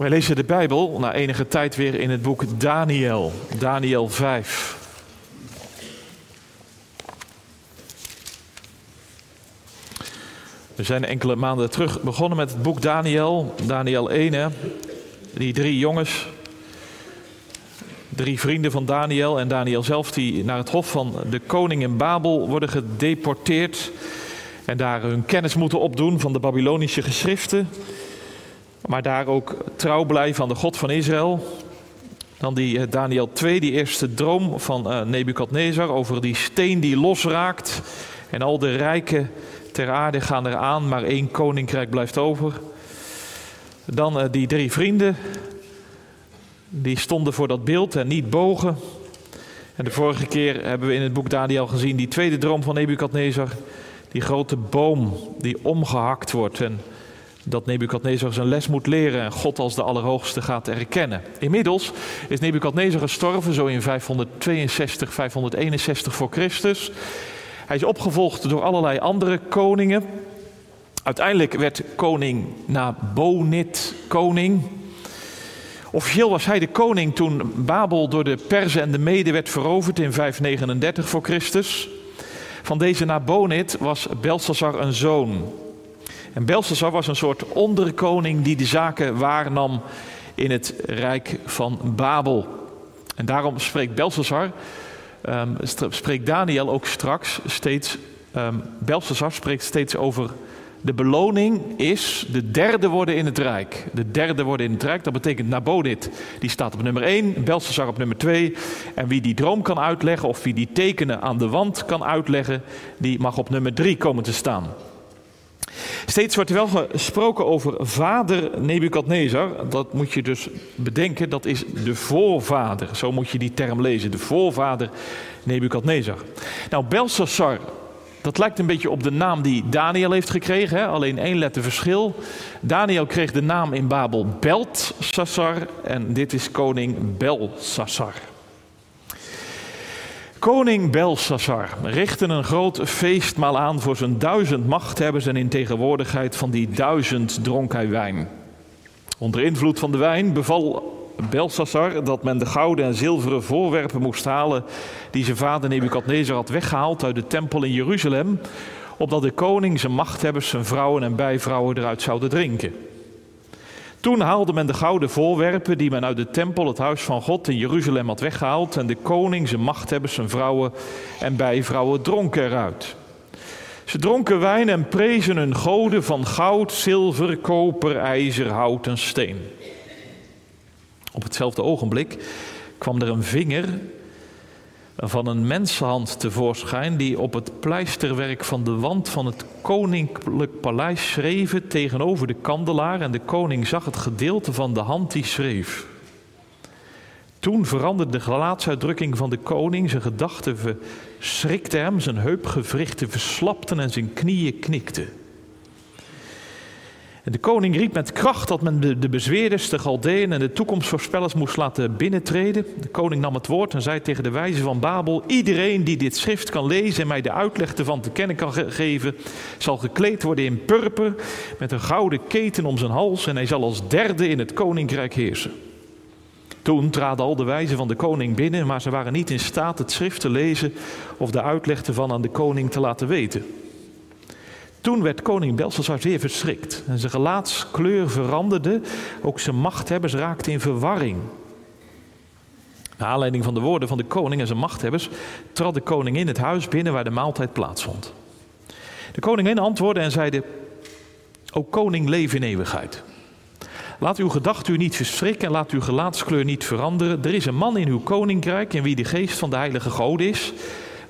Wij lezen de Bijbel na enige tijd weer in het boek Daniel, Daniel 5. We zijn enkele maanden terug begonnen met het boek Daniel, Daniel 1. Hè? Die drie jongens, drie vrienden van Daniel en Daniel zelf, die naar het hof van de koning in Babel worden gedeporteerd. En daar hun kennis moeten opdoen van de Babylonische geschriften. Maar daar ook trouw blijven aan de God van Israël. Dan die eh, Daniel 2, die eerste droom van uh, Nebukadnezar over die steen die losraakt. En al de rijken ter aarde gaan eraan, maar één koninkrijk blijft over. Dan uh, die drie vrienden, die stonden voor dat beeld en niet bogen. En de vorige keer hebben we in het boek Daniel gezien die tweede droom van Nebukadnezar. Die grote boom die omgehakt wordt en dat Nebukadnezar zijn les moet leren en God als de Allerhoogste gaat erkennen. Inmiddels is Nebukadnezar gestorven, zo in 562, 561 voor Christus. Hij is opgevolgd door allerlei andere koningen. Uiteindelijk werd koning Nabonid koning. Officieel was hij de koning toen Babel door de Perzen en de Meden werd veroverd in 539 voor Christus. Van deze Nabonid was Belshazzar een zoon. En Belshazzar was een soort onderkoning die de zaken waarnam in het rijk van Babel. En daarom spreekt Belshazzar, um, spreekt Daniel ook straks steeds, um, Belshazzar spreekt steeds over de beloning is de derde worden in het rijk. De derde worden in het rijk, dat betekent Nabonid, die staat op nummer 1, Belshazzar op nummer 2. En wie die droom kan uitleggen of wie die tekenen aan de wand kan uitleggen, die mag op nummer 3 komen te staan. Steeds wordt er wel gesproken over vader Nebukadnezar. Dat moet je dus bedenken, dat is de voorvader. Zo moet je die term lezen, de voorvader Nebukadnezar. Nou, Belshazzar, dat lijkt een beetje op de naam die Daniel heeft gekregen, hè? alleen één letter verschil. Daniel kreeg de naam in Babel Beltsassar en dit is koning Belsassar. Koning Belshazzar richtte een groot feestmaal aan voor zijn duizend machthebbers en in tegenwoordigheid van die duizend dronk hij wijn. Onder invloed van de wijn beval Belshazzar dat men de gouden en zilveren voorwerpen moest halen die zijn vader Nebukadnezar had weggehaald uit de tempel in Jeruzalem, opdat de koning zijn machthebbers, zijn vrouwen en bijvrouwen eruit zouden drinken. Toen haalde men de gouden voorwerpen die men uit de tempel, het huis van God in Jeruzalem had weggehaald. En de koning, zijn machthebbers, zijn vrouwen en bijvrouwen dronken eruit. Ze dronken wijn en prezen hun goden van goud, zilver, koper, ijzer, hout en steen. Op hetzelfde ogenblik kwam er een vinger van een mensenhand tevoorschijn die op het pleisterwerk van de wand van het koninklijk paleis schreef tegenover de kandelaar en de koning zag het gedeelte van de hand die schreef. Toen veranderde de gelaatsuitdrukking van de koning, zijn gedachten verschrikten hem, zijn heupgewrichten verslapten en zijn knieën knikten. De koning riep met kracht dat men de, de bezweerders, de Galdeën en de toekomstvoorspellers moest laten binnentreden. De koning nam het woord en zei tegen de wijze van Babel: Iedereen die dit schrift kan lezen en mij de uitleg ervan te kennen kan geven, zal gekleed worden in purper met een gouden keten om zijn hals en hij zal als derde in het koninkrijk heersen. Toen traden al de wijzen van de koning binnen, maar ze waren niet in staat het schrift te lezen of de uitleg ervan aan de koning te laten weten. Toen werd koning Belshazzar zeer verschrikt en zijn gelaatskleur veranderde. Ook zijn machthebbers raakten in verwarring. Naar aanleiding van de woorden van de koning en zijn machthebbers trad de koning in het huis binnen waar de maaltijd plaatsvond. De koningin antwoordde en zeide: O koning, leef in eeuwigheid. Laat uw gedachten u niet verschrikken en laat uw gelaatskleur niet veranderen. Er is een man in uw koninkrijk in wie de geest van de heilige God is.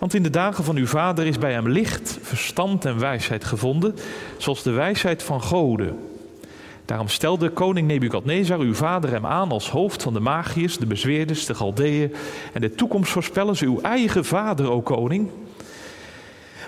Want in de dagen van uw vader is bij hem licht, verstand en wijsheid gevonden, zoals de wijsheid van goden. Daarom stelde koning Nebukadnezar uw vader hem aan als hoofd van de magiërs, de bezweerders, de Galdeeën en de toekomstvoorspellers, uw eigen vader, o koning.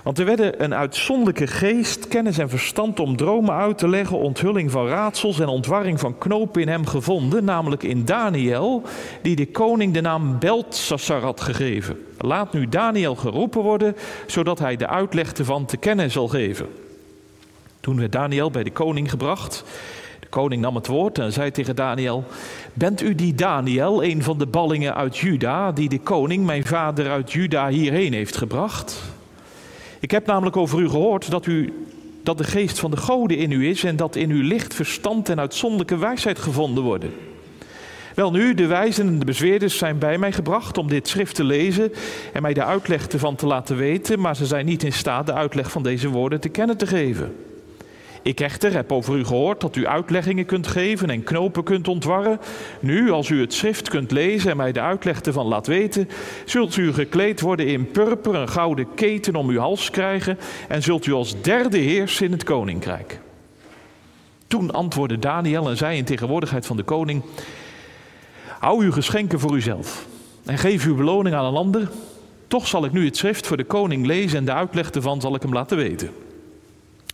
Want er werden een uitzonderlijke geest, kennis en verstand om dromen uit te leggen, onthulling van raadsels en ontwarring van knopen in hem gevonden, namelijk in Daniel, die de koning de naam Beltsassar had gegeven. Laat nu Daniel geroepen worden, zodat hij de uitleg ervan te kennen zal geven. Toen werd Daniel bij de koning gebracht. De koning nam het woord en zei tegen Daniel: Bent u die Daniel, een van de ballingen uit Juda, die de koning, mijn vader uit Juda, hierheen heeft gebracht? Ik heb namelijk over u gehoord dat, u, dat de geest van de goden in u is en dat in u licht verstand en uitzonderlijke wijsheid gevonden worden. Wel nu, de wijzen en de bezweerders zijn bij mij gebracht om dit schrift te lezen en mij de uitleg ervan te laten weten, maar ze zijn niet in staat de uitleg van deze woorden te kennen te geven. Ik echter heb over u gehoord dat u uitleggingen kunt geven en knopen kunt ontwarren. Nu, als u het schrift kunt lezen en mij de uitleg ervan laat weten, zult u gekleed worden in purper, een gouden keten om uw hals krijgen en zult u als derde heersen in het koninkrijk. Toen antwoordde Daniel en zei in tegenwoordigheid van de koning: Hou uw geschenken voor uzelf en geef uw beloning aan een ander. Toch zal ik nu het schrift voor de koning lezen en de uitleg ervan zal ik hem laten weten.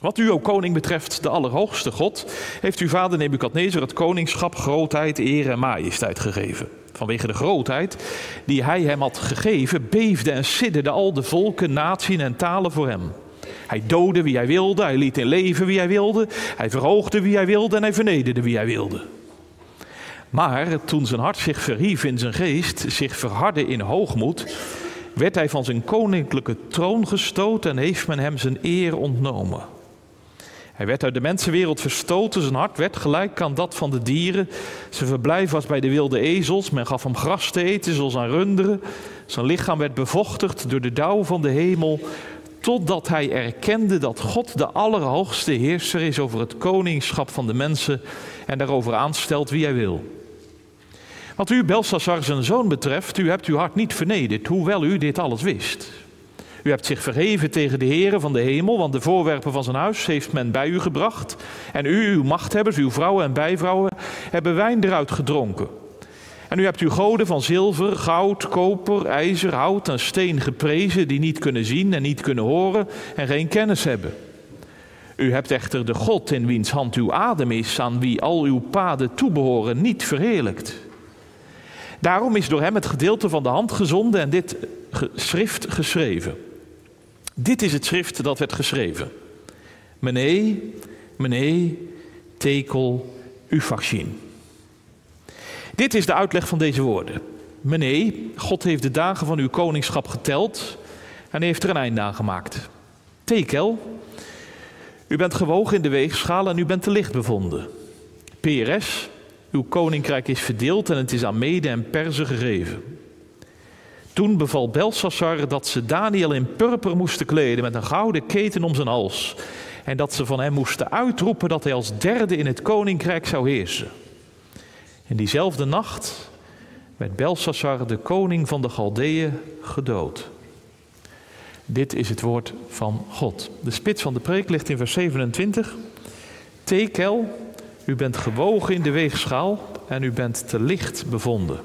Wat u, o koning, betreft, de Allerhoogste God, heeft uw vader Nebukadnezar het koningschap, grootheid, eer en majesteit gegeven. Vanwege de grootheid die hij hem had gegeven, beefden en sidderden al de volken, naties en talen voor hem. Hij doodde wie hij wilde, hij liet in leven wie hij wilde, hij verhoogde wie hij wilde en hij vernederde wie hij wilde. Maar toen zijn hart zich verhief in zijn geest, zich verhardde in hoogmoed, werd hij van zijn koninklijke troon gestoten en heeft men hem zijn eer ontnomen. Hij werd uit de mensenwereld verstoten, zijn hart werd gelijk aan dat van de dieren. Zijn verblijf was bij de wilde ezels, men gaf hem gras te eten zoals aan runderen. Zijn lichaam werd bevochtigd door de dauw van de hemel, totdat hij erkende dat God de Allerhoogste Heerser is over het koningschap van de mensen en daarover aanstelt wie hij wil. Wat u, Belshazzar, zijn zoon betreft, u hebt uw hart niet vernederd, hoewel u dit alles wist. U hebt zich verheven tegen de heren van de hemel, want de voorwerpen van zijn huis heeft men bij u gebracht. En u, uw machthebbers, uw vrouwen en bijvrouwen, hebben wijn eruit gedronken. En u hebt uw goden van zilver, goud, koper, ijzer, hout en steen geprezen, die niet kunnen zien en niet kunnen horen en geen kennis hebben. U hebt echter de God in wiens hand uw adem is, aan wie al uw paden toebehoren, niet verheerlijkt. Daarom is door hem het gedeelte van de hand gezonden en dit schrift geschreven. Dit is het schrift dat werd geschreven. Mene, mene, tekel, ufachin. Dit is de uitleg van deze woorden. Mene, God heeft de dagen van uw koningschap geteld en heeft er een einde aan gemaakt. Tekel, u bent gewogen in de weegschaal en u bent te licht bevonden. PRS, uw koninkrijk is verdeeld en het is aan Mede en Perzen gegeven. Toen beval Belshazzar dat ze Daniel in purper moesten kleden met een gouden keten om zijn hals. En dat ze van hem moesten uitroepen dat hij als derde in het koninkrijk zou heersen. In diezelfde nacht werd Belshazzar, de koning van de Galdeeën, gedood. Dit is het woord van God. De spits van de preek ligt in vers 27. Tekel, u bent gewogen in de weegschaal en u bent te licht bevonden.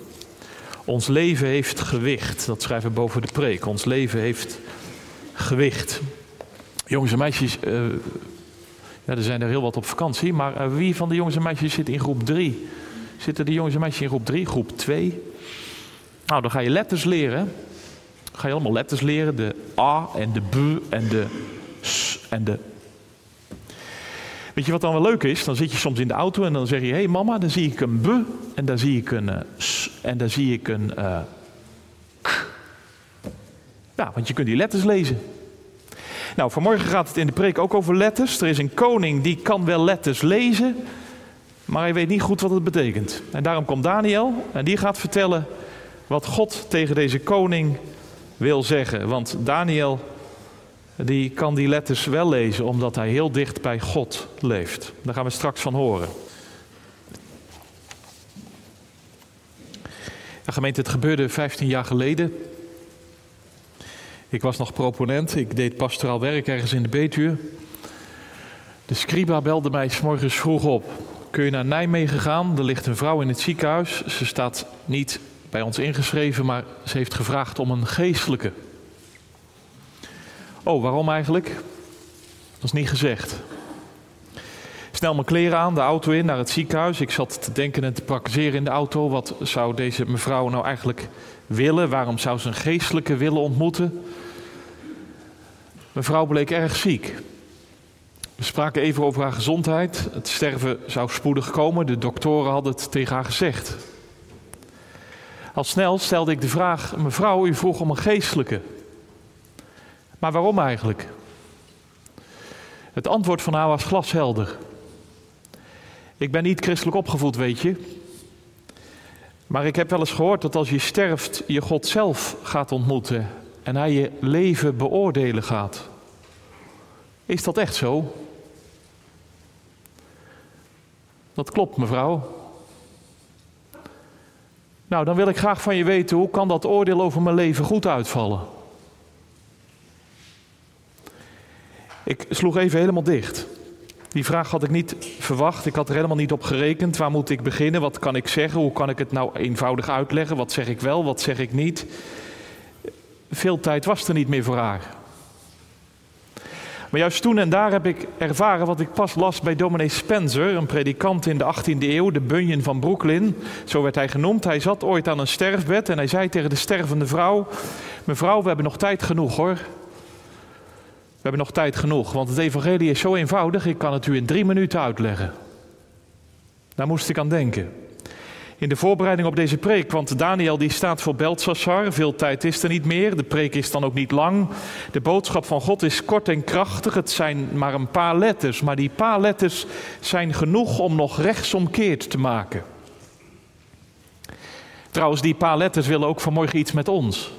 Ons leven heeft gewicht. Dat schrijven we boven de preek. Ons leven heeft gewicht. Jongens en meisjes, uh, ja, er zijn er heel wat op vakantie. Maar uh, wie van de jongens en meisjes zit in groep 3? Zitten de jongens en meisjes in groep 3, groep 2? Nou, dan ga je letters leren. Dan ga je allemaal letters leren. De A en de B en de S en de Weet je wat dan wel leuk is? Dan zit je soms in de auto en dan zeg je: Hé hey mama, dan zie ik een B en dan zie ik een uh, S en dan zie ik een uh, K. Ja, want je kunt die letters lezen. Nou, vanmorgen gaat het in de preek ook over letters. Er is een koning die kan wel letters lezen, maar hij weet niet goed wat het betekent. En daarom komt Daniel en die gaat vertellen wat God tegen deze koning wil zeggen. Want Daniel die kan die letters wel lezen omdat hij heel dicht bij God leeft. Daar gaan we straks van horen. Gemeente, het gebeurde 15 jaar geleden. Ik was nog proponent, ik deed pastoraal werk ergens in de Betuwe. De scriba belde mij s morgens vroeg op. Kun je naar Nijmegen gaan? Er ligt een vrouw in het ziekenhuis. Ze staat niet bij ons ingeschreven, maar ze heeft gevraagd om een geestelijke. Oh, waarom eigenlijk? Dat is niet gezegd. Snel mijn kleren aan, de auto in, naar het ziekenhuis. Ik zat te denken en te praktiseren in de auto. Wat zou deze mevrouw nou eigenlijk willen? Waarom zou ze een geestelijke willen ontmoeten? Mevrouw bleek erg ziek. We spraken even over haar gezondheid. Het sterven zou spoedig komen. De doktoren hadden het tegen haar gezegd. Al snel stelde ik de vraag: Mevrouw, u vroeg om een geestelijke. Maar waarom eigenlijk? Het antwoord van haar was glashelder. Ik ben niet christelijk opgevoed, weet je. Maar ik heb wel eens gehoord dat als je sterft, je God zelf gaat ontmoeten en hij je leven beoordelen gaat. Is dat echt zo? Dat klopt, mevrouw. Nou, dan wil ik graag van je weten, hoe kan dat oordeel over mijn leven goed uitvallen? Ik sloeg even helemaal dicht. Die vraag had ik niet verwacht. Ik had er helemaal niet op gerekend. Waar moet ik beginnen? Wat kan ik zeggen? Hoe kan ik het nou eenvoudig uitleggen? Wat zeg ik wel? Wat zeg ik niet? Veel tijd was er niet meer voor haar. Maar juist toen en daar heb ik ervaren wat ik pas las bij dominee Spencer, een predikant in de 18e eeuw, de Bunyan van Brooklyn. Zo werd hij genoemd. Hij zat ooit aan een sterfbed en hij zei tegen de stervende vrouw: Mevrouw, we hebben nog tijd genoeg hoor. We hebben nog tijd genoeg, want het evangelie is zo eenvoudig, ik kan het u in drie minuten uitleggen. Daar moest ik aan denken. In de voorbereiding op deze preek, want Daniel die staat voor Beltsassar, veel tijd is er niet meer, de preek is dan ook niet lang. De boodschap van God is kort en krachtig, het zijn maar een paar letters, maar die paar letters zijn genoeg om nog rechtsomkeerd te maken. Trouwens, die paar letters willen ook vanmorgen iets met ons.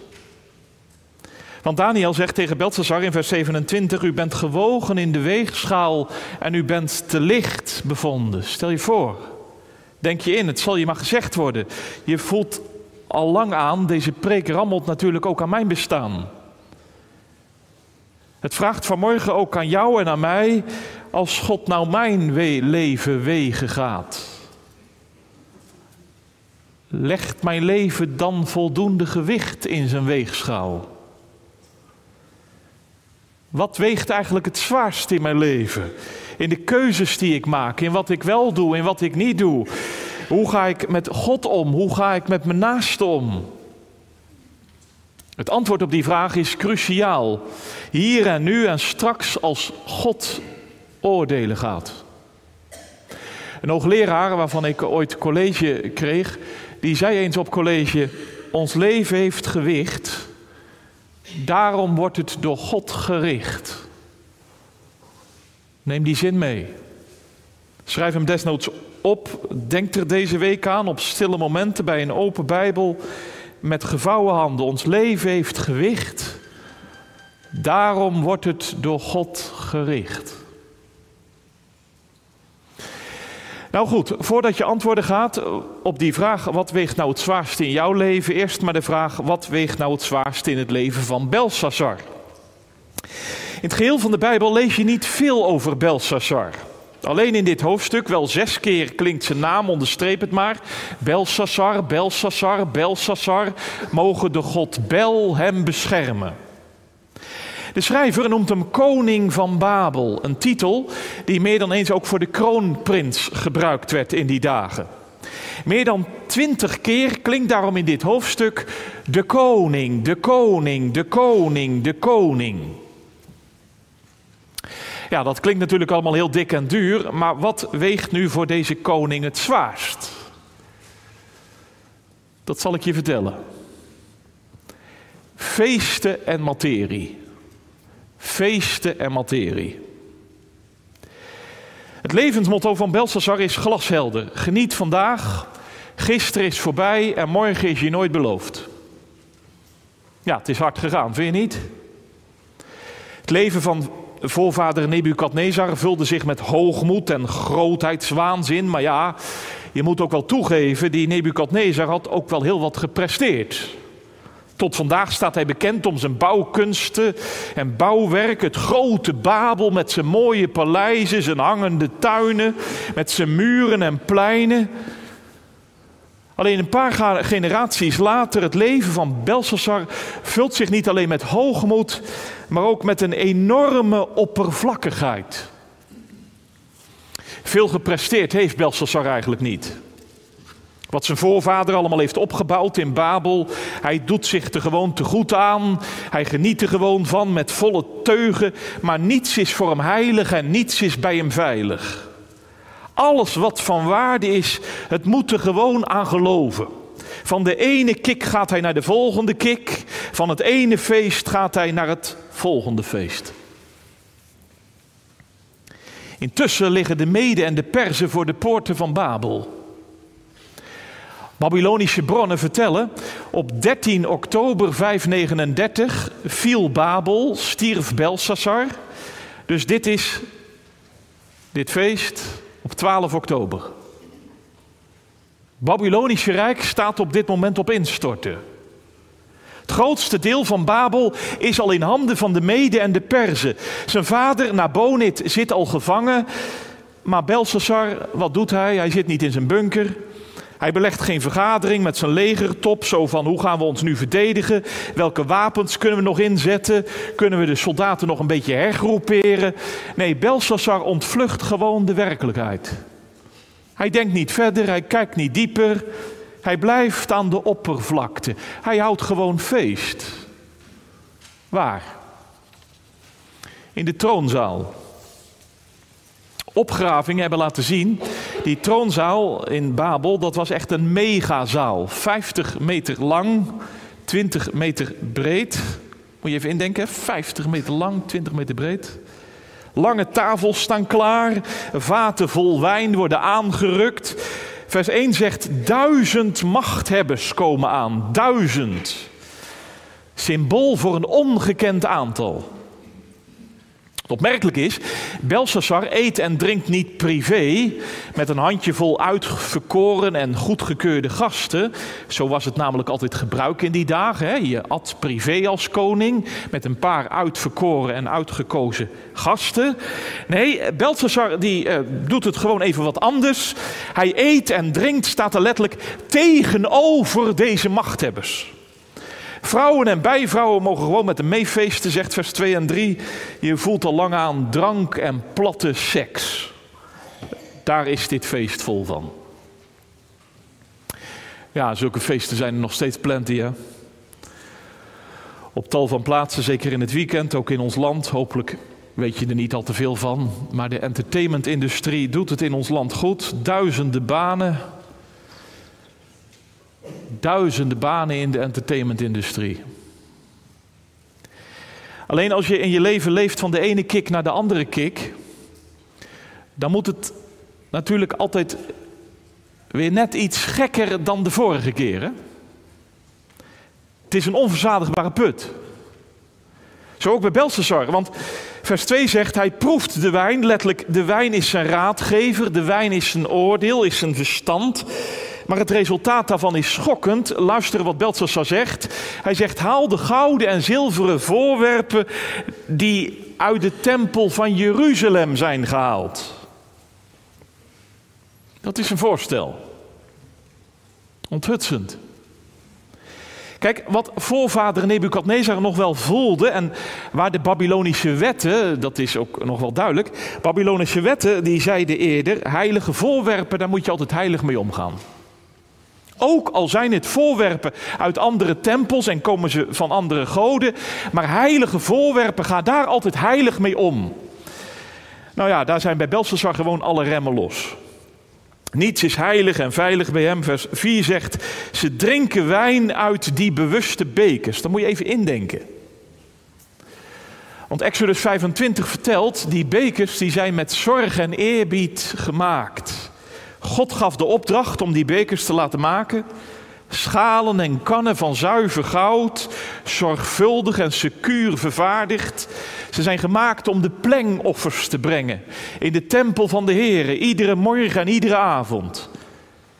Want Daniel zegt tegen Belteshazzar in vers 27: U bent gewogen in de weegschaal en u bent te licht bevonden. Stel je voor, denk je in, het zal je maar gezegd worden. Je voelt al lang aan, deze preek rammelt natuurlijk ook aan mijn bestaan. Het vraagt vanmorgen ook aan jou en aan mij, als God nou mijn leven wegen gaat. Legt mijn leven dan voldoende gewicht in zijn weegschaal? Wat weegt eigenlijk het zwaarst in mijn leven? In de keuzes die ik maak, in wat ik wel doe, in wat ik niet doe. Hoe ga ik met God om? Hoe ga ik met mijn naaste om? Het antwoord op die vraag is cruciaal. Hier en nu en straks als God oordelen gaat. Een hoogleraar waarvan ik ooit college kreeg, die zei eens op college: Ons leven heeft gewicht Daarom wordt het door God gericht. Neem die zin mee. Schrijf hem desnoods op. Denk er deze week aan op stille momenten bij een open Bijbel met gevouwen handen. Ons leven heeft gewicht. Daarom wordt het door God gericht. Nou goed, voordat je antwoorden gaat op die vraag: wat weegt nou het zwaarst in jouw leven? Eerst maar de vraag: wat weegt nou het zwaarst in het leven van Belshazzar? In het geheel van de Bijbel lees je niet veel over Belshazzar. Alleen in dit hoofdstuk, wel zes keer klinkt zijn naam, onderstreep het maar. Belshazzar, Belshazzar, Belshazzar, mogen de God Bel hem beschermen. De schrijver noemt hem koning van Babel, een titel die meer dan eens ook voor de kroonprins gebruikt werd in die dagen. Meer dan twintig keer klinkt daarom in dit hoofdstuk de koning, de koning, de koning, de koning. Ja, dat klinkt natuurlijk allemaal heel dik en duur, maar wat weegt nu voor deze koning het zwaarst? Dat zal ik je vertellen. Feesten en materie feesten en materie. Het levensmotto van Belshazzar is glashelder. Geniet vandaag, gisteren is voorbij en morgen is je nooit beloofd. Ja, het is hard gegaan, vind je niet? Het leven van voorvader Nebukadnezar vulde zich met hoogmoed en grootheidswaanzin. Maar ja, je moet ook wel toegeven, die Nebukadnezar had ook wel heel wat gepresteerd. Tot vandaag staat hij bekend om zijn bouwkunsten en bouwwerk. Het grote Babel met zijn mooie paleizen, zijn hangende tuinen, met zijn muren en pleinen. Alleen een paar generaties later, het leven van Belshazzar vult zich niet alleen met hoogmoed, maar ook met een enorme oppervlakkigheid. Veel gepresteerd heeft Belshazzar eigenlijk niet. Wat zijn voorvader allemaal heeft opgebouwd in Babel. Hij doet zich er gewoon te goed aan. Hij geniet er gewoon van met volle teugen. Maar niets is voor hem heilig en niets is bij hem veilig. Alles wat van waarde is, het moet er gewoon aan geloven. Van de ene kik gaat hij naar de volgende kik. Van het ene feest gaat hij naar het volgende feest. Intussen liggen de Mede en de Perzen voor de poorten van Babel. Babylonische bronnen vertellen, op 13 oktober 539 viel Babel, stierf Belshazzar. Dus dit is dit feest op 12 oktober. Babylonische Rijk staat op dit moment op instorten. Het grootste deel van Babel is al in handen van de Mede en de Perzen. Zijn vader, Nabonid, zit al gevangen. Maar Belshazzar, wat doet hij? Hij zit niet in zijn bunker. Hij belegt geen vergadering met zijn legertop, zo van hoe gaan we ons nu verdedigen? Welke wapens kunnen we nog inzetten? Kunnen we de soldaten nog een beetje hergroeperen? Nee, Belshazzar ontvlucht gewoon de werkelijkheid. Hij denkt niet verder, hij kijkt niet dieper. Hij blijft aan de oppervlakte. Hij houdt gewoon feest. Waar? In de troonzaal. Opgravingen hebben laten zien, die troonzaal in Babel, dat was echt een megazaal. 50 meter lang, 20 meter breed. Moet je even indenken, 50 meter lang, 20 meter breed. Lange tafels staan klaar, vaten vol wijn worden aangerukt. Vers 1 zegt: duizend machthebbers komen aan. Duizend. Symbool voor een ongekend aantal. Opmerkelijk is, Belshazzar eet en drinkt niet privé met een handjevol uitverkoren en goedgekeurde gasten. Zo was het namelijk altijd gebruik in die dagen. Hè? Je at privé als koning met een paar uitverkoren en uitgekozen gasten. Nee, Belshazzar die, uh, doet het gewoon even wat anders. Hij eet en drinkt, staat er letterlijk tegenover deze machthebbers. Vrouwen en bijvrouwen mogen gewoon met hem meefeesten, zegt vers 2 en 3. Je voelt al lang aan drank en platte seks. Daar is dit feest vol van. Ja, zulke feesten zijn er nog steeds plenty, hè? Op tal van plaatsen, zeker in het weekend, ook in ons land. Hopelijk weet je er niet al te veel van. Maar de entertainmentindustrie doet het in ons land goed. Duizenden banen, duizenden banen in de entertainmentindustrie. Alleen als je in je leven leeft van de ene kick naar de andere kick, dan moet het natuurlijk altijd weer net iets gekker dan de vorige keren. Het is een onverzadigbare put. Zo ook bij Belshazzar, want vers 2 zegt hij proeft de wijn, letterlijk de wijn is zijn raadgever, de wijn is zijn oordeel, is zijn verstand. Maar het resultaat daarvan is schokkend. Luister wat Belshazzar zegt. Hij zegt: haal de gouden en zilveren voorwerpen die uit de tempel van Jeruzalem zijn gehaald. Dat is een voorstel. Onthutsend. Kijk, wat voorvader Nebukadnezar nog wel voelde en waar de Babylonische wetten, dat is ook nog wel duidelijk, Babylonische wetten die zeiden eerder, heilige voorwerpen, daar moet je altijd heilig mee omgaan. Ook al zijn het voorwerpen uit andere tempels en komen ze van andere goden, maar heilige voorwerpen, ga daar altijd heilig mee om. Nou ja, daar zijn bij Belshazzar gewoon alle remmen los. Niets is heilig en veilig bij hem. Vers 4 zegt, ze drinken wijn uit die bewuste bekers. Dan moet je even indenken. Want Exodus 25 vertelt, die bekers die zijn met zorg en eerbied gemaakt. God gaf de opdracht om die bekers te laten maken. Schalen en kannen van zuiver goud, zorgvuldig en secuur vervaardigd. Ze zijn gemaakt om de plengoffers te brengen in de tempel van de Heer, iedere morgen en iedere avond.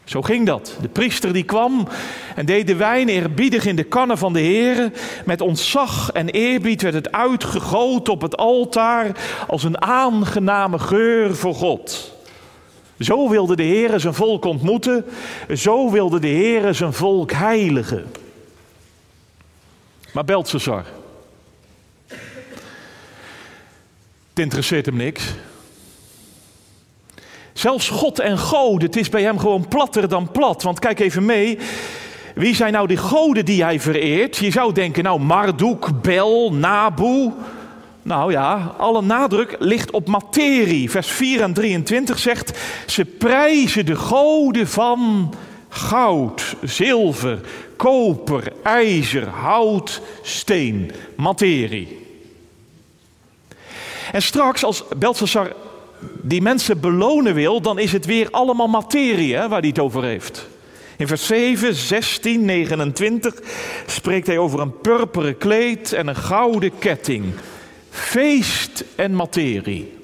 Zo ging dat. De priester die kwam en deed de wijn eerbiedig in de kannen van de Heer. Met ontzag en eerbied werd het uitgegoten op het altaar als een aangename geur voor God. Zo wilde de Heer zijn volk ontmoeten. Zo wilde de Heer zijn volk heiligen. Maar Beltesar. Het interesseert hem niks. Zelfs God en goden, het is bij hem gewoon platter dan plat. Want kijk even mee, wie zijn nou die goden die hij vereert? Je zou denken, nou Marduk, Bel, Nabu. Nou ja, alle nadruk ligt op materie. Vers 4 en 23 zegt, ze prijzen de goden van goud, zilver, koper, ijzer, hout, steen, materie. En straks, als Belshazzar die mensen belonen wil, dan is het weer allemaal materie hè, waar hij het over heeft. In vers 7, 16, 29 spreekt hij over een purperen kleed en een gouden ketting. Feest en materie.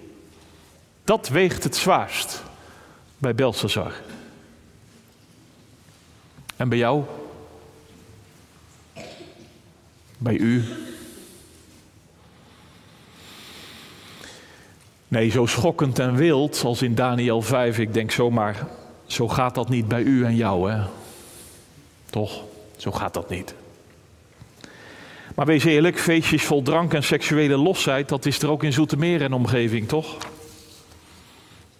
Dat weegt het zwaarst bij Belshazzar. En bij jou? Bij u? Nee, zo schokkend en wild als in Daniel 5. Ik denk zomaar, zo gaat dat niet bij u en jou, hè? Toch? Zo gaat dat niet. Maar wees eerlijk, feestjes vol drank en seksuele losheid, dat is er ook in Zoetermeer en omgeving, toch?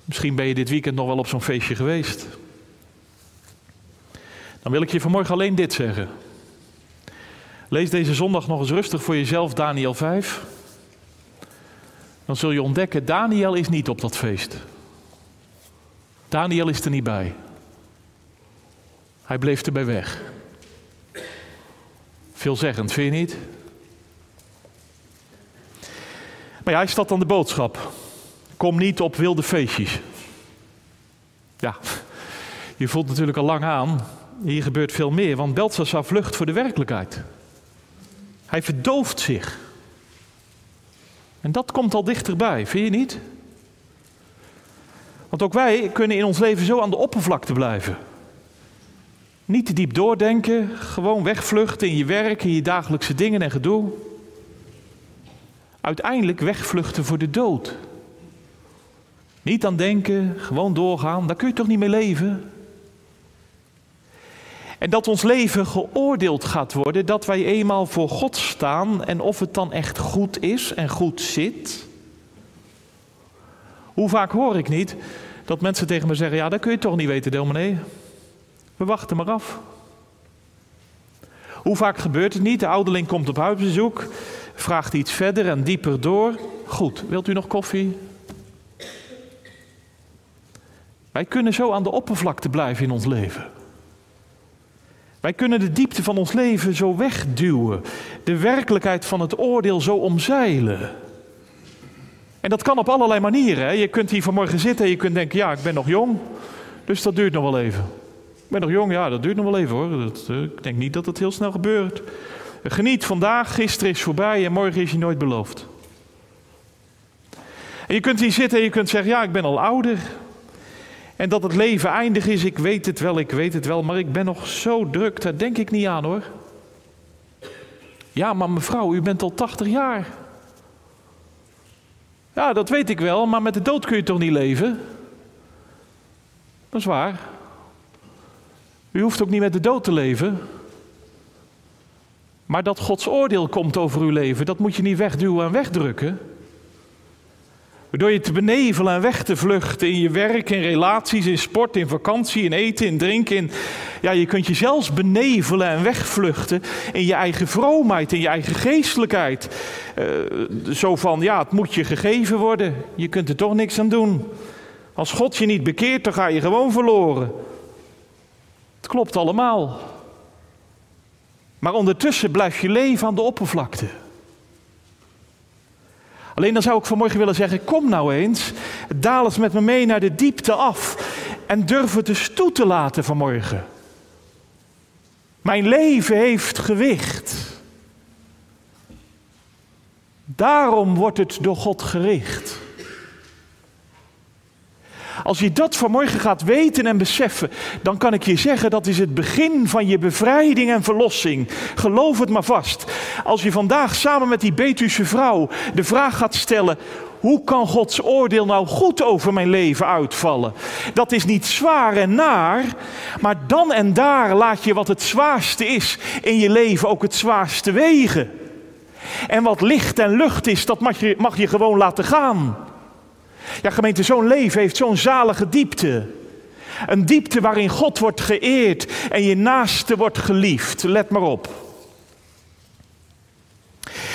Misschien ben je dit weekend nog wel op zo'n feestje geweest. Dan wil ik je vanmorgen alleen dit zeggen. Lees deze zondag nog eens rustig voor jezelf Daniel 5 dan zul je ontdekken, Daniel is niet op dat feest. Daniel is er niet bij. Hij bleef erbij weg. Veelzeggend, vind je niet? Maar ja, hij staat aan de boodschap. Kom niet op wilde feestjes. Ja, je voelt natuurlijk al lang aan. Hier gebeurt veel meer, want Belshazzar vlucht voor de werkelijkheid. Hij verdooft zich. En dat komt al dichterbij, vind je niet? Want ook wij kunnen in ons leven zo aan de oppervlakte blijven. Niet te diep doordenken, gewoon wegvluchten in je werk, in je dagelijkse dingen en gedoe. Uiteindelijk wegvluchten voor de dood. Niet aan denken, gewoon doorgaan, daar kun je toch niet mee leven? En dat ons leven geoordeeld gaat worden, dat wij eenmaal voor God staan en of het dan echt goed is en goed zit. Hoe vaak hoor ik niet dat mensen tegen me zeggen: Ja, dat kun je toch niet weten, dominee. We wachten maar af. Hoe vaak gebeurt het niet? De ouderling komt op huisbezoek, vraagt iets verder en dieper door. Goed, wilt u nog koffie? Wij kunnen zo aan de oppervlakte blijven in ons leven. Wij kunnen de diepte van ons leven zo wegduwen, de werkelijkheid van het oordeel zo omzeilen. En dat kan op allerlei manieren. Hè? Je kunt hier vanmorgen zitten en je kunt denken, ja, ik ben nog jong, dus dat duurt nog wel even. Ben nog jong, ja, dat duurt nog wel even hoor. Dat, uh, ik denk niet dat het heel snel gebeurt. Geniet vandaag, gisteren is voorbij en morgen is je nooit beloofd. En je kunt hier zitten en je kunt zeggen, ja, ik ben al ouder. En dat het leven eindig is, ik weet het wel, ik weet het wel, maar ik ben nog zo druk, daar denk ik niet aan hoor. Ja, maar mevrouw, u bent al 80 jaar. Ja, dat weet ik wel, maar met de dood kun je toch niet leven? Dat is waar. U hoeft ook niet met de dood te leven. Maar dat Gods oordeel komt over uw leven, dat moet je niet wegduwen en wegdrukken. Door je te benevelen en weg te vluchten in je werk, in relaties, in sport, in vakantie, in eten, in drinken. In, ja, je kunt je zelfs benevelen en wegvluchten in je eigen vroomheid, in je eigen geestelijkheid. Uh, zo van, ja, het moet je gegeven worden. Je kunt er toch niks aan doen. Als God je niet bekeert, dan ga je gewoon verloren. Klopt allemaal. Maar ondertussen blijf je leven aan de oppervlakte. Alleen dan zou ik vanmorgen willen zeggen: kom nou eens, daal eens met me mee naar de diepte af en durf het eens toe te laten vanmorgen. Mijn leven heeft gewicht. Daarom wordt het door God gericht. Als je dat vanmorgen gaat weten en beseffen, dan kan ik je zeggen dat is het begin van je bevrijding en verlossing. Geloof het maar vast. Als je vandaag samen met die Betuwse vrouw de vraag gaat stellen, hoe kan Gods oordeel nou goed over mijn leven uitvallen? Dat is niet zwaar en naar, maar dan en daar laat je wat het zwaarste is in je leven ook het zwaarste wegen. En wat licht en lucht is, dat mag je, mag je gewoon laten gaan. Ja, gemeente, zo'n leven heeft zo'n zalige diepte. Een diepte waarin God wordt geëerd en je naaste wordt geliefd. Let maar op.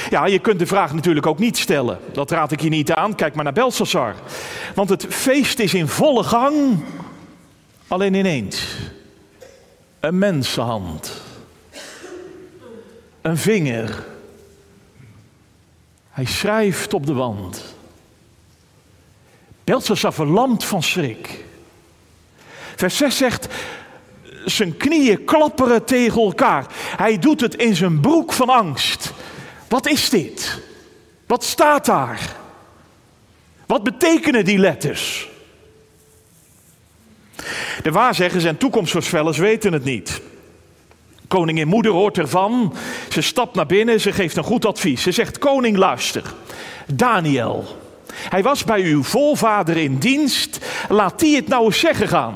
Ja, je kunt de vraag natuurlijk ook niet stellen. Dat raad ik je niet aan. Kijk maar naar Belshazzar. Want het feest is in volle gang. Alleen ineens. Een mensenhand. Een vinger. Hij schrijft op de wand. Belshazzar verlamd van schrik. Vers 6 zegt, zijn knieën klapperen tegen elkaar. Hij doet het in zijn broek van angst. Wat is dit? Wat staat daar? Wat betekenen die letters? De waarzeggers en toekomstvoorspellers weten het niet. Koningin moeder hoort ervan. Ze stapt naar binnen, ze geeft een goed advies. Ze zegt: Koning, luister. Daniel, hij was bij uw volvader in dienst. Laat die het nou eens zeggen gaan.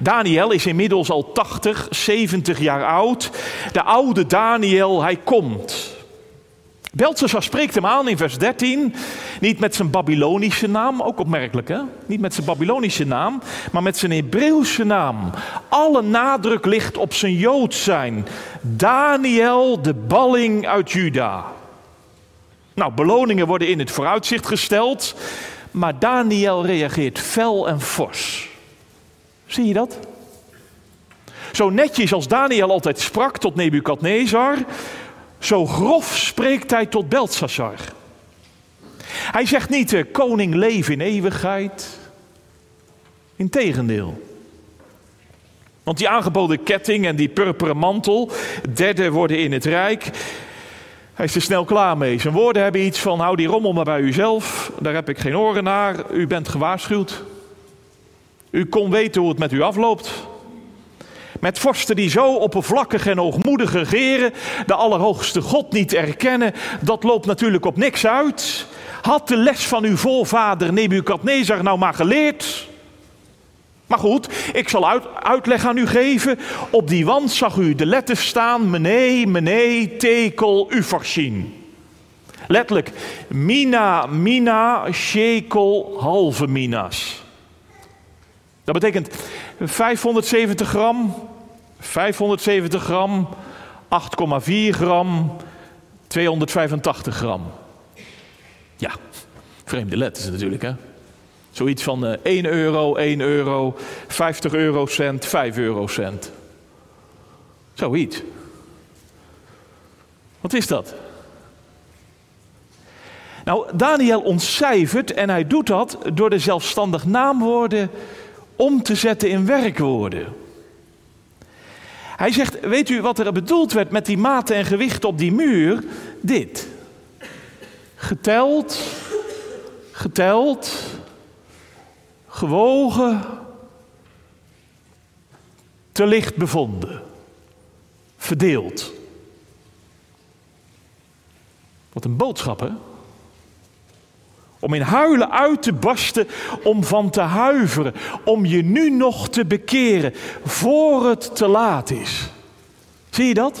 Daniel is inmiddels al 80, 70 jaar oud. De oude Daniel, hij komt. Belshazzar spreekt hem aan in vers 13. Niet met zijn Babylonische naam, ook opmerkelijk hè? Niet met zijn Babylonische naam, maar met zijn Hebreeuwse naam. Alle nadruk ligt op zijn Joods zijn. Daniel, de balling uit Juda. Nou, beloningen worden in het vooruitzicht gesteld, maar Daniel reageert fel en fors. Zie je dat? Zo netjes als Daniel altijd sprak tot Nebukadnezar, zo grof spreekt hij tot Belshazzar. Hij zegt niet, uh, koning leef in eeuwigheid. Integendeel. Want die aangeboden ketting en die purperen mantel, derde worden in het rijk. Hij is er snel klaar mee. Zijn woorden hebben iets van: hou die rommel maar bij uzelf. Daar heb ik geen oren naar. U bent gewaarschuwd. U kon weten hoe het met u afloopt. Met vorsten die zo oppervlakkig en hoogmoedig regeren, de Allerhoogste God niet erkennen, dat loopt natuurlijk op niks uit. Had de les van uw voorvader Nebukadnezar nou maar geleerd? Maar goed, ik zal uit, uitleg aan u geven. Op die wand zag u de letters staan: Mene, Mene, Tekel, Ufarsin. Letterlijk, Mina, Mina, Shekel, halve Minas. Dat betekent 570 gram, 570 gram, 8,4 gram, 285 gram. Ja, vreemde letters natuurlijk hè. Zoiets van uh, 1 euro, 1 euro, 50 eurocent, 5 eurocent. Zoiets. Wat is dat? Nou, Daniel ontcijfert en hij doet dat door de zelfstandig naamwoorden om te zetten in werkwoorden. Hij zegt, weet u wat er bedoeld werd met die maten en gewichten op die muur? Dit. Geteld, geteld, gewogen, te licht bevonden, verdeeld. Wat een boodschap, hè? Om in huilen uit te barsten, om van te huiveren, om je nu nog te bekeren, voor het te laat is. Zie je dat?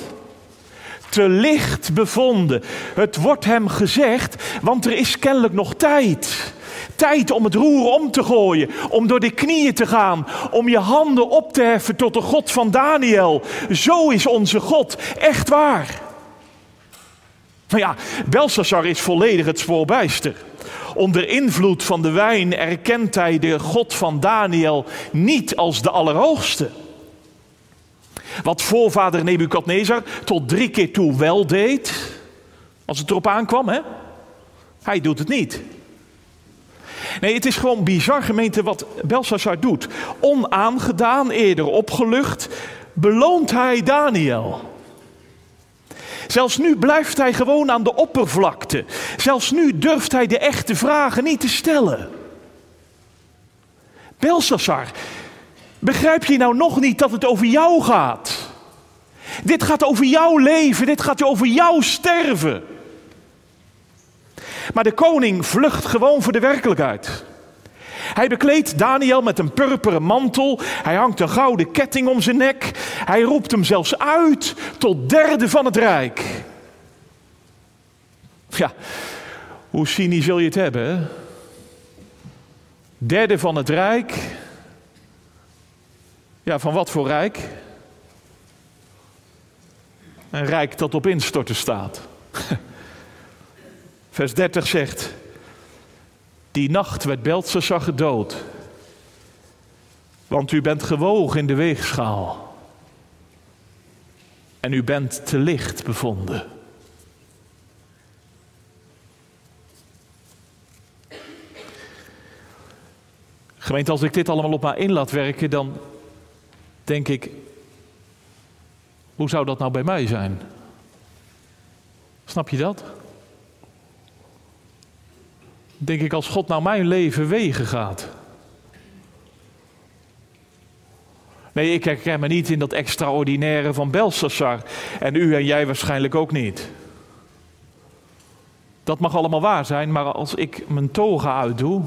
Te licht bevonden. Het wordt hem gezegd, want er is kennelijk nog tijd. Tijd om het roer om te gooien, om door de knieën te gaan, om je handen op te heffen tot de God van Daniel. Zo is onze God, echt waar. Nou ja, Belshazzar is volledig het spoorbijster. Onder invloed van de wijn erkent hij de God van Daniel niet als de Allerhoogste. Wat voorvader Nebukadnezar tot drie keer toe wel deed, als het erop aankwam, hè? Hij doet het niet. Nee, het is gewoon bizar gemeente wat Belshazzar doet. Onaangedaan, eerder opgelucht, beloont hij Daniel. Zelfs nu blijft hij gewoon aan de oppervlakte. Zelfs nu durft hij de echte vragen niet te stellen. Belshazzar, begrijp je nou nog niet dat het over jou gaat? Dit gaat over jouw leven, dit gaat over jouw sterven. Maar de koning vlucht gewoon voor de werkelijkheid. Hij bekleedt Daniel met een purperen mantel. Hij hangt een gouden ketting om zijn nek. Hij roept hem zelfs uit tot derde van het rijk. Ja, hoe cynisch wil je het hebben? Hè? Derde van het rijk. Ja, van wat voor rijk? Een rijk dat op instorten staat. Vers 30 zegt: Die nacht werd Belshazzar gedood, want u bent gewogen in de weegschaal en u bent te licht bevonden. Gemeente, als ik dit allemaal op mij in laat werken, dan denk ik, hoe zou dat nou bij mij zijn? Snap je dat? Denk ik, als God nou mijn leven wegen gaat. Nee, ik herken me niet in dat extraordinaire van Belshazzar. En u en jij waarschijnlijk ook niet. Dat mag allemaal waar zijn, maar als ik mijn toga uitdoe,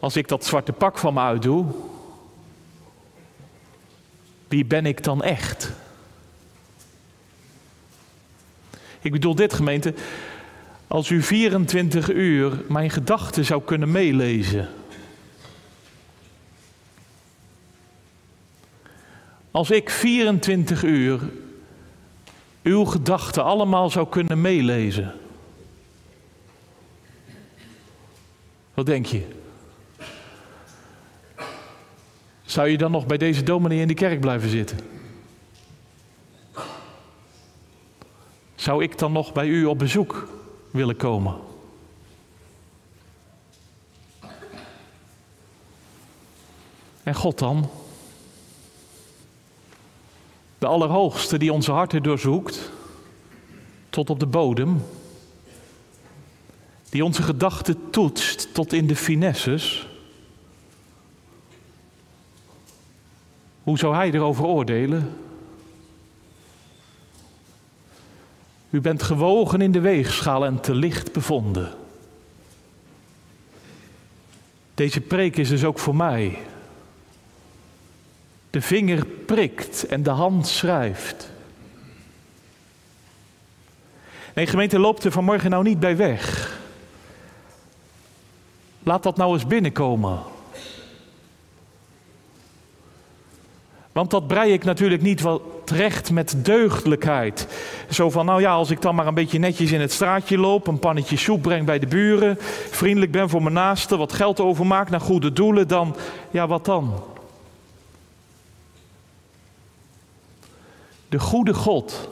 als ik dat zwarte pak van me uitdoe, wie ben ik dan echt? Ik bedoel dit gemeente, als u 24 uur mijn gedachten zou kunnen meelezen. Als ik 24 uur uw gedachten allemaal zou kunnen meelezen. Wat denk je? Zou je dan nog bij deze dominee in de kerk blijven zitten? Zou ik dan nog bij u op bezoek willen komen? En God dan? De Allerhoogste die onze harten doorzoekt, tot op de bodem. Die onze gedachten toetst tot in de finesses. Hoe zou hij erover oordelen? U bent gewogen in de weegschaal en te licht bevonden. Deze preek is dus ook voor mij. De vinger prikt en de hand schrijft. Nee, gemeente loopt er vanmorgen nou niet bij weg. Laat dat nou eens binnenkomen. Want dat brei ik natuurlijk niet wat recht met deugdelijkheid. Zo van, nou ja, als ik dan maar een beetje netjes in het straatje loop, een pannetje soep breng bij de buren, vriendelijk ben voor mijn naasten, wat geld overmaak naar goede doelen, dan, ja, wat dan? De goede God,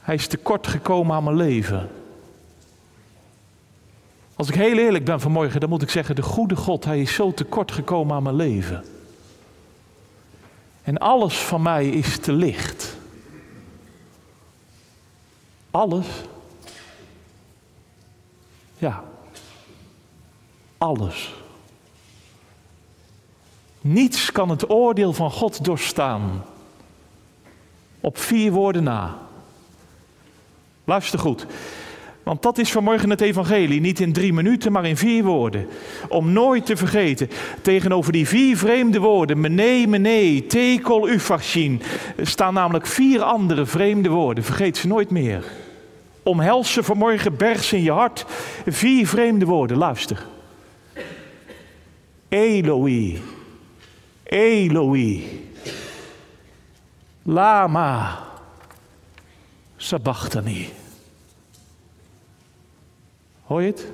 hij is tekort gekomen aan mijn leven. Als ik heel eerlijk ben vanmorgen, dan moet ik zeggen, de goede God, hij is zo tekort gekomen aan mijn leven. En alles van mij is te licht. Alles. Ja. Alles. Niets kan het oordeel van God doorstaan. Op vier woorden na. Luister goed. Want dat is vanmorgen het evangelie. Niet in drie minuten, maar in vier woorden. Om nooit te vergeten. Tegenover die vier vreemde woorden. Mene, mene, tekol, ufachin. Staan namelijk vier andere vreemde woorden. Vergeet ze nooit meer. Omhels ze vanmorgen, berg in je hart. Vier vreemde woorden. Luister. Eloi. Eloi. Lama. Sabachthani. Hoor je het?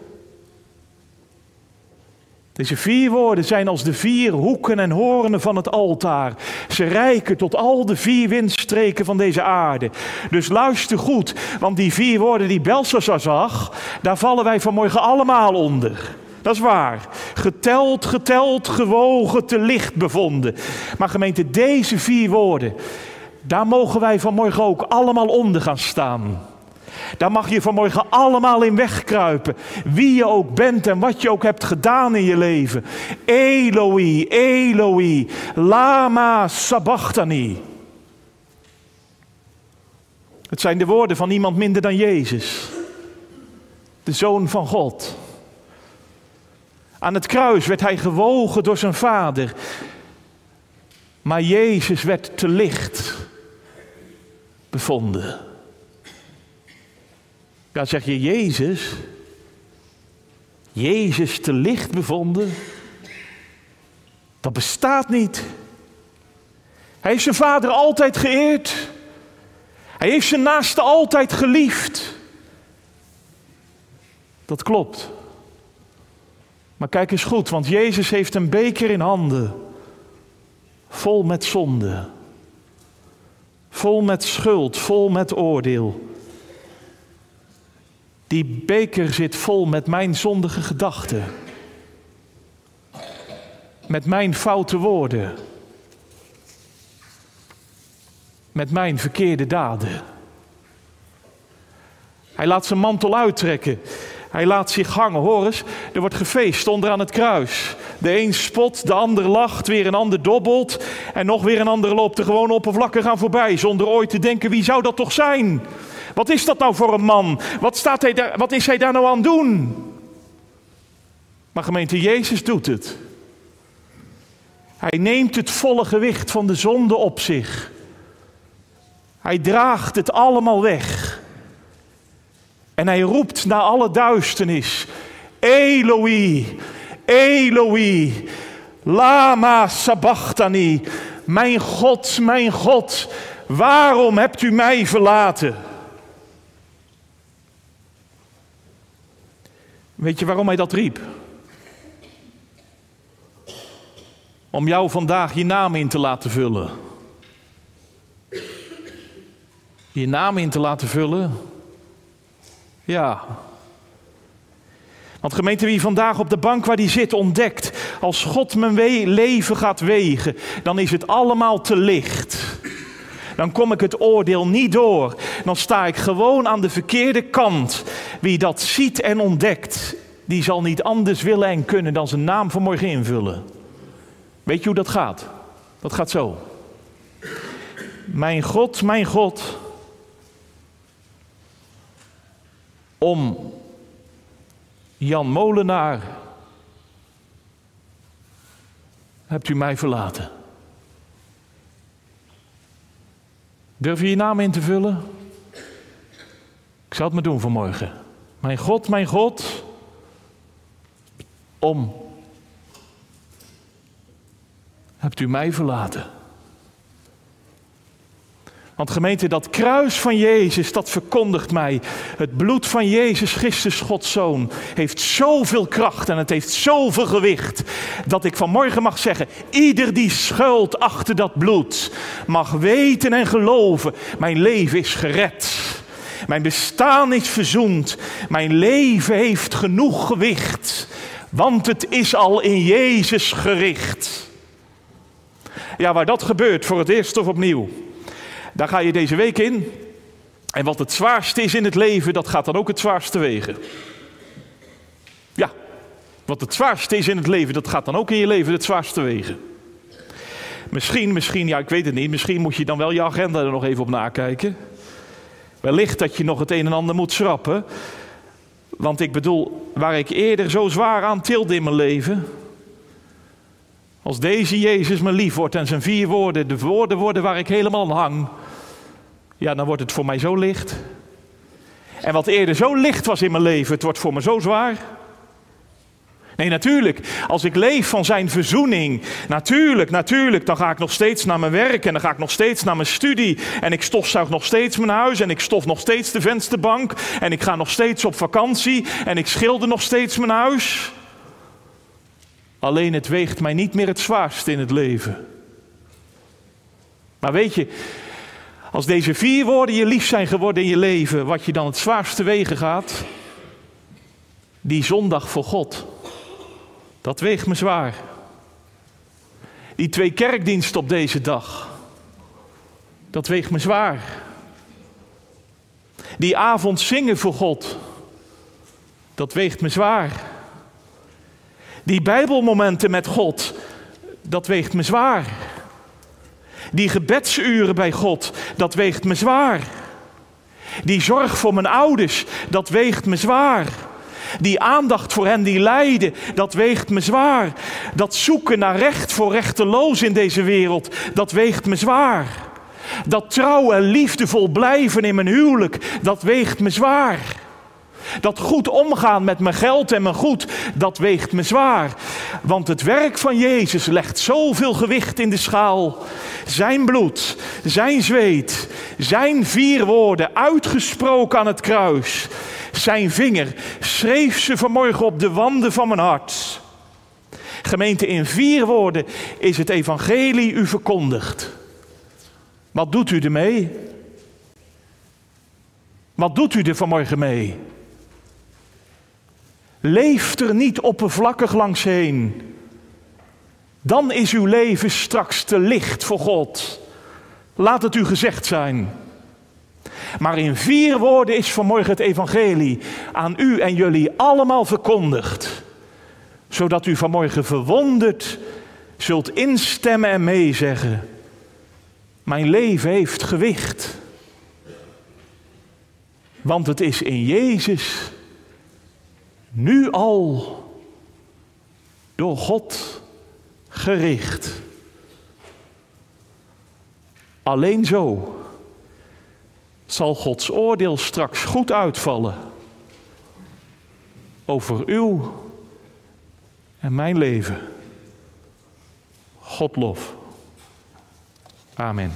Deze vier woorden zijn als de vier hoeken en hoornen van het altaar. Ze reiken tot al de vier windstreken van deze aarde. Dus luister goed, want die vier woorden die Belshazzar zag, daar vallen wij vanmorgen allemaal onder. Dat is waar. Geteld, geteld, gewogen, te licht bevonden. Maar gemeente, deze vier woorden, daar mogen wij vanmorgen ook allemaal onder gaan staan. Daar mag je vanmorgen allemaal in wegkruipen. Wie je ook bent en wat je ook hebt gedaan in je leven. Eloi, Eloi, lama sabachthani. Het zijn de woorden van niemand minder dan Jezus. De Zoon van God. Aan het kruis werd hij gewogen door zijn vader. Maar Jezus werd te licht bevonden. Ja, zeg je Jezus. Jezus te licht bevonden? Dat bestaat niet. Hij heeft zijn vader altijd geëerd. Hij heeft zijn naaste altijd geliefd. Dat klopt. Maar kijk eens goed, want Jezus heeft een beker in handen. Vol met zonde. Vol met schuld, vol met oordeel. Die beker zit vol met mijn zondige gedachten. Met mijn foute woorden. Met mijn verkeerde daden. Hij laat zijn mantel uittrekken. Hij laat zich hangen. Hoor eens, er wordt gefeest onderaan het kruis. De een spot, de ander lacht, weer een ander dobbelt. En nog weer een ander loopt er gewoon oppervlakkig aan voorbij. Zonder ooit te denken, wie zou dat toch zijn? Wat is dat nou voor een man? Wat, staat hij daar, wat is hij daar nou aan doen? Maar gemeente, Jezus doet het. Hij neemt het volle gewicht van de zonde op zich. Hij draagt het allemaal weg. En hij roept naar alle duisternis: Eloi, Eloi, lama sabachthani. Mijn God, mijn God, waarom hebt u mij verlaten? Weet je waarom hij dat riep? Om jou vandaag je naam in te laten vullen. Je naam in te laten vullen. Ja. Want gemeente, wie vandaag op de bank waar die zit ontdekt, als God mijn leven gaat wegen, dan is het allemaal te licht. Dan kom ik het oordeel niet door. Dan sta ik gewoon aan de verkeerde kant. Wie dat ziet en ontdekt, die zal niet anders willen en kunnen dan zijn naam vanmorgen invullen. Weet je hoe dat gaat? Dat gaat zo. Mijn God, mijn God, om Jan Molenaar hebt u mij verlaten. Durf je je naam in te vullen? Ik zal het me doen vanmorgen. Mijn God, mijn God, om hebt u mij verlaten. Want gemeente, dat kruis van Jezus, dat verkondigt mij. Het bloed van Jezus Christus, Gods Zoon, heeft zoveel kracht en het heeft zoveel gewicht. Dat ik vanmorgen mag zeggen, ieder die schuilt achter dat bloed, mag weten en geloven, mijn leven is gered. Mijn bestaan is verzoend. Mijn leven heeft genoeg gewicht. Want het is al in Jezus gericht. Ja, waar dat gebeurt voor het eerst of opnieuw. Daar ga je deze week in. En wat het zwaarste is in het leven, dat gaat dan ook het zwaarste wegen. Ja, wat het zwaarste is in het leven, dat gaat dan ook in je leven het zwaarste wegen. Misschien, misschien, ja, ik weet het niet. Misschien moet je dan wel je agenda er nog even op nakijken. Wellicht dat je nog het een en ander moet schrappen. Want ik bedoel, waar ik eerder zo zwaar aan tilde in mijn leven. Als deze Jezus me lief wordt en zijn vier woorden de woorden worden waar ik helemaal aan hang ja, dan wordt het voor mij zo licht. En wat eerder zo licht was in mijn leven, het wordt voor me zo zwaar. Nee, natuurlijk, als ik leef van zijn verzoening, natuurlijk, natuurlijk, dan ga ik nog steeds naar mijn werk en dan ga ik nog steeds naar mijn studie. En ik stofzuig nog steeds mijn huis en ik stof nog steeds de vensterbank. En ik ga nog steeds op vakantie en ik schilder nog steeds mijn huis. Alleen het weegt mij niet meer het zwaarst in het leven. Maar weet je, als deze vier woorden je lief zijn geworden in je leven, wat je dan het zwaarste wegen gaat, die zondag voor God, dat weegt me zwaar. Die twee kerkdiensten op deze dag, dat weegt me zwaar. Die avond zingen voor God, dat weegt me zwaar. Die Bijbelmomenten met God, dat weegt me zwaar. Die gebedsuren bij God, dat weegt me zwaar. Die zorg voor mijn ouders, dat weegt me zwaar. Die aandacht voor hen die lijden, dat weegt me zwaar. Dat zoeken naar recht voor rechteloos in deze wereld, dat weegt me zwaar. Dat trouw en liefdevol blijven in mijn huwelijk, dat weegt me zwaar. Dat goed omgaan met mijn geld en mijn goed, dat weegt me zwaar. Want het werk van Jezus legt zoveel gewicht in de schaal. Zijn bloed, zijn zweet, zijn vier woorden uitgesproken aan het kruis. Zijn vinger schreef ze vanmorgen op de wanden van mijn hart. Gemeente, in vier woorden is het evangelie u verkondigd. Wat doet u ermee? Wat doet u er vanmorgen mee? Leeft er niet oppervlakkig langs heen. Dan is uw leven straks te licht voor God. Laat het u gezegd zijn. Maar in vier woorden is vanmorgen het evangelie aan u en jullie allemaal verkondigd. Zodat u vanmorgen verwonderd zult instemmen en meezeggen. Mijn leven heeft gewicht. Want het is in Jezus nu al door God gericht. Alleen zo zal Gods oordeel straks goed uitvallen over uw en mijn leven. God lof. Amen.